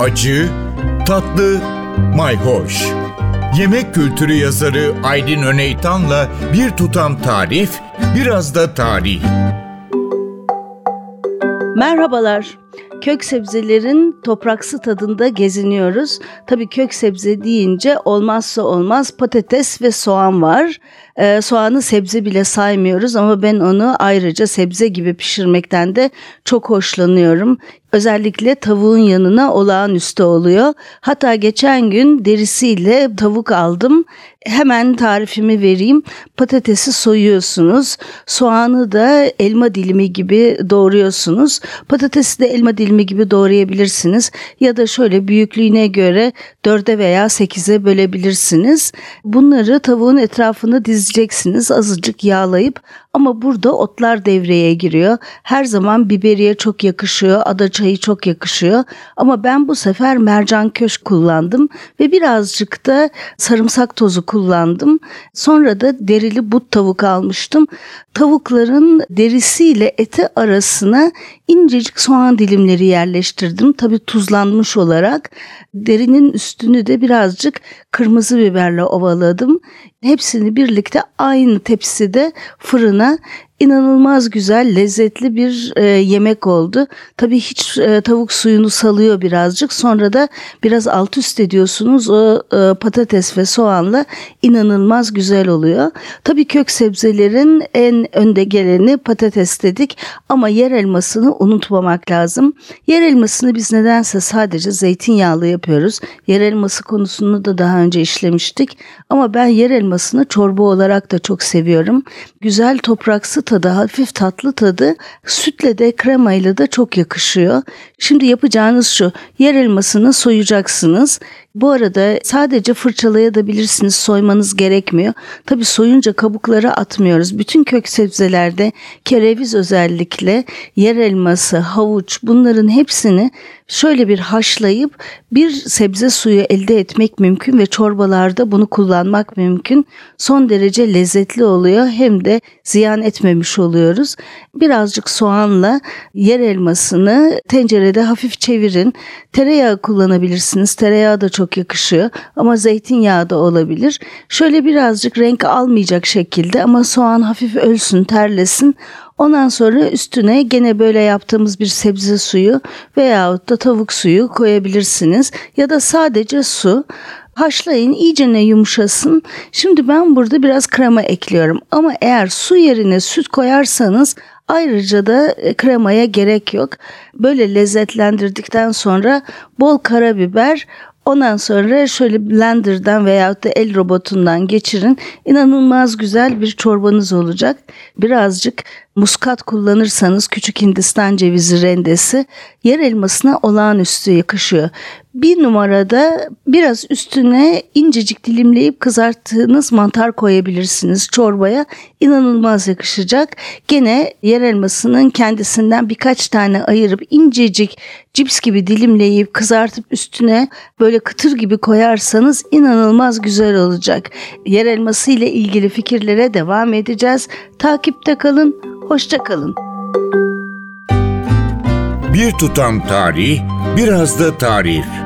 acı, tatlı, mayhoş. Yemek kültürü yazarı Aydın Öneytan'la bir tutam tarif, biraz da tarih. Merhabalar. Kök sebzelerin topraksı tadında geziniyoruz. Tabii kök sebze deyince olmazsa olmaz patates ve soğan var. Ee, soğanı sebze bile saymıyoruz ama ben onu ayrıca sebze gibi pişirmekten de çok hoşlanıyorum. Özellikle tavuğun yanına olağanüstü oluyor. Hatta geçen gün derisiyle tavuk aldım. Hemen tarifimi vereyim. Patatesi soyuyorsunuz. Soğanı da elma dilimi gibi doğruyorsunuz. Patatesi de elma dilimi gibi doğrayabilirsiniz. Ya da şöyle büyüklüğüne göre dörde veya sekize bölebilirsiniz. Bunları tavuğun etrafını dizeceksiniz. Azıcık yağlayıp ama burada otlar devreye giriyor. Her zaman biberiye çok yakışıyor, ada çayı çok yakışıyor. Ama ben bu sefer mercan köşk kullandım ve birazcık da sarımsak tozu kullandım. Sonra da derili but tavuk almıştım. Tavukların derisiyle eti arasına incecik soğan dilimleri yerleştirdim. Tabii tuzlanmış olarak. Derinin üstünü de birazcık kırmızı biberle ovaladım. Hepsini birlikte aynı tepside fırına う。İnanılmaz güzel, lezzetli bir e, yemek oldu. Tabii hiç e, tavuk suyunu salıyor birazcık. Sonra da biraz alt üst ediyorsunuz. O e, patates ve soğanla inanılmaz güzel oluyor. Tabii kök sebzelerin en önde geleni patates dedik ama yer elmasını unutmamak lazım. Yer elmasını biz nedense sadece zeytinyağlı yapıyoruz. Yer elması konusunu da daha önce işlemiştik. Ama ben yer elmasını çorba olarak da çok seviyorum. Güzel topraksı tadı, hafif tatlı tadı sütle de kremayla da çok yakışıyor. Şimdi yapacağınız şu, yer elmasını soyacaksınız. Bu arada sadece fırçalayabilirsiniz, soymanız gerekmiyor. Tabi soyunca kabukları atmıyoruz. Bütün kök sebzelerde kereviz özellikle yer elması, havuç bunların hepsini şöyle bir haşlayıp bir sebze suyu elde etmek mümkün ve çorbalarda bunu kullanmak mümkün. Son derece lezzetli oluyor hem de ziyan etmemiş oluyoruz. Birazcık soğanla yer elmasını tencerede hafif çevirin. Tereyağı kullanabilirsiniz. Tereyağı da çok yakışıyor ama zeytinyağı da olabilir. Şöyle birazcık renk almayacak şekilde ama soğan hafif ölsün, terlesin. Ondan sonra üstüne gene böyle yaptığımız bir sebze suyu veyahut da tavuk suyu koyabilirsiniz. Ya da sadece su. Haşlayın iyice ne yumuşasın. Şimdi ben burada biraz krema ekliyorum. Ama eğer su yerine süt koyarsanız Ayrıca da e, kremaya gerek yok. Böyle lezzetlendirdikten sonra bol karabiber, Ondan sonra şöyle blenderdan veyahut da el robotundan geçirin. İnanılmaz güzel bir çorbanız olacak. Birazcık muskat kullanırsanız küçük hindistan cevizi rendesi yer elmasına olağanüstü yakışıyor. Bir numarada biraz üstüne incecik dilimleyip kızarttığınız mantar koyabilirsiniz çorbaya. İnanılmaz yakışacak. Gene yer elmasının kendisinden birkaç tane ayırıp incecik cips gibi dilimleyip kızartıp üstüne böyle kıtır gibi koyarsanız inanılmaz güzel olacak. Yer elması ile ilgili fikirlere devam edeceğiz. Takipte kalın, hoşça kalın. Bir tutam tarih, biraz da tarif.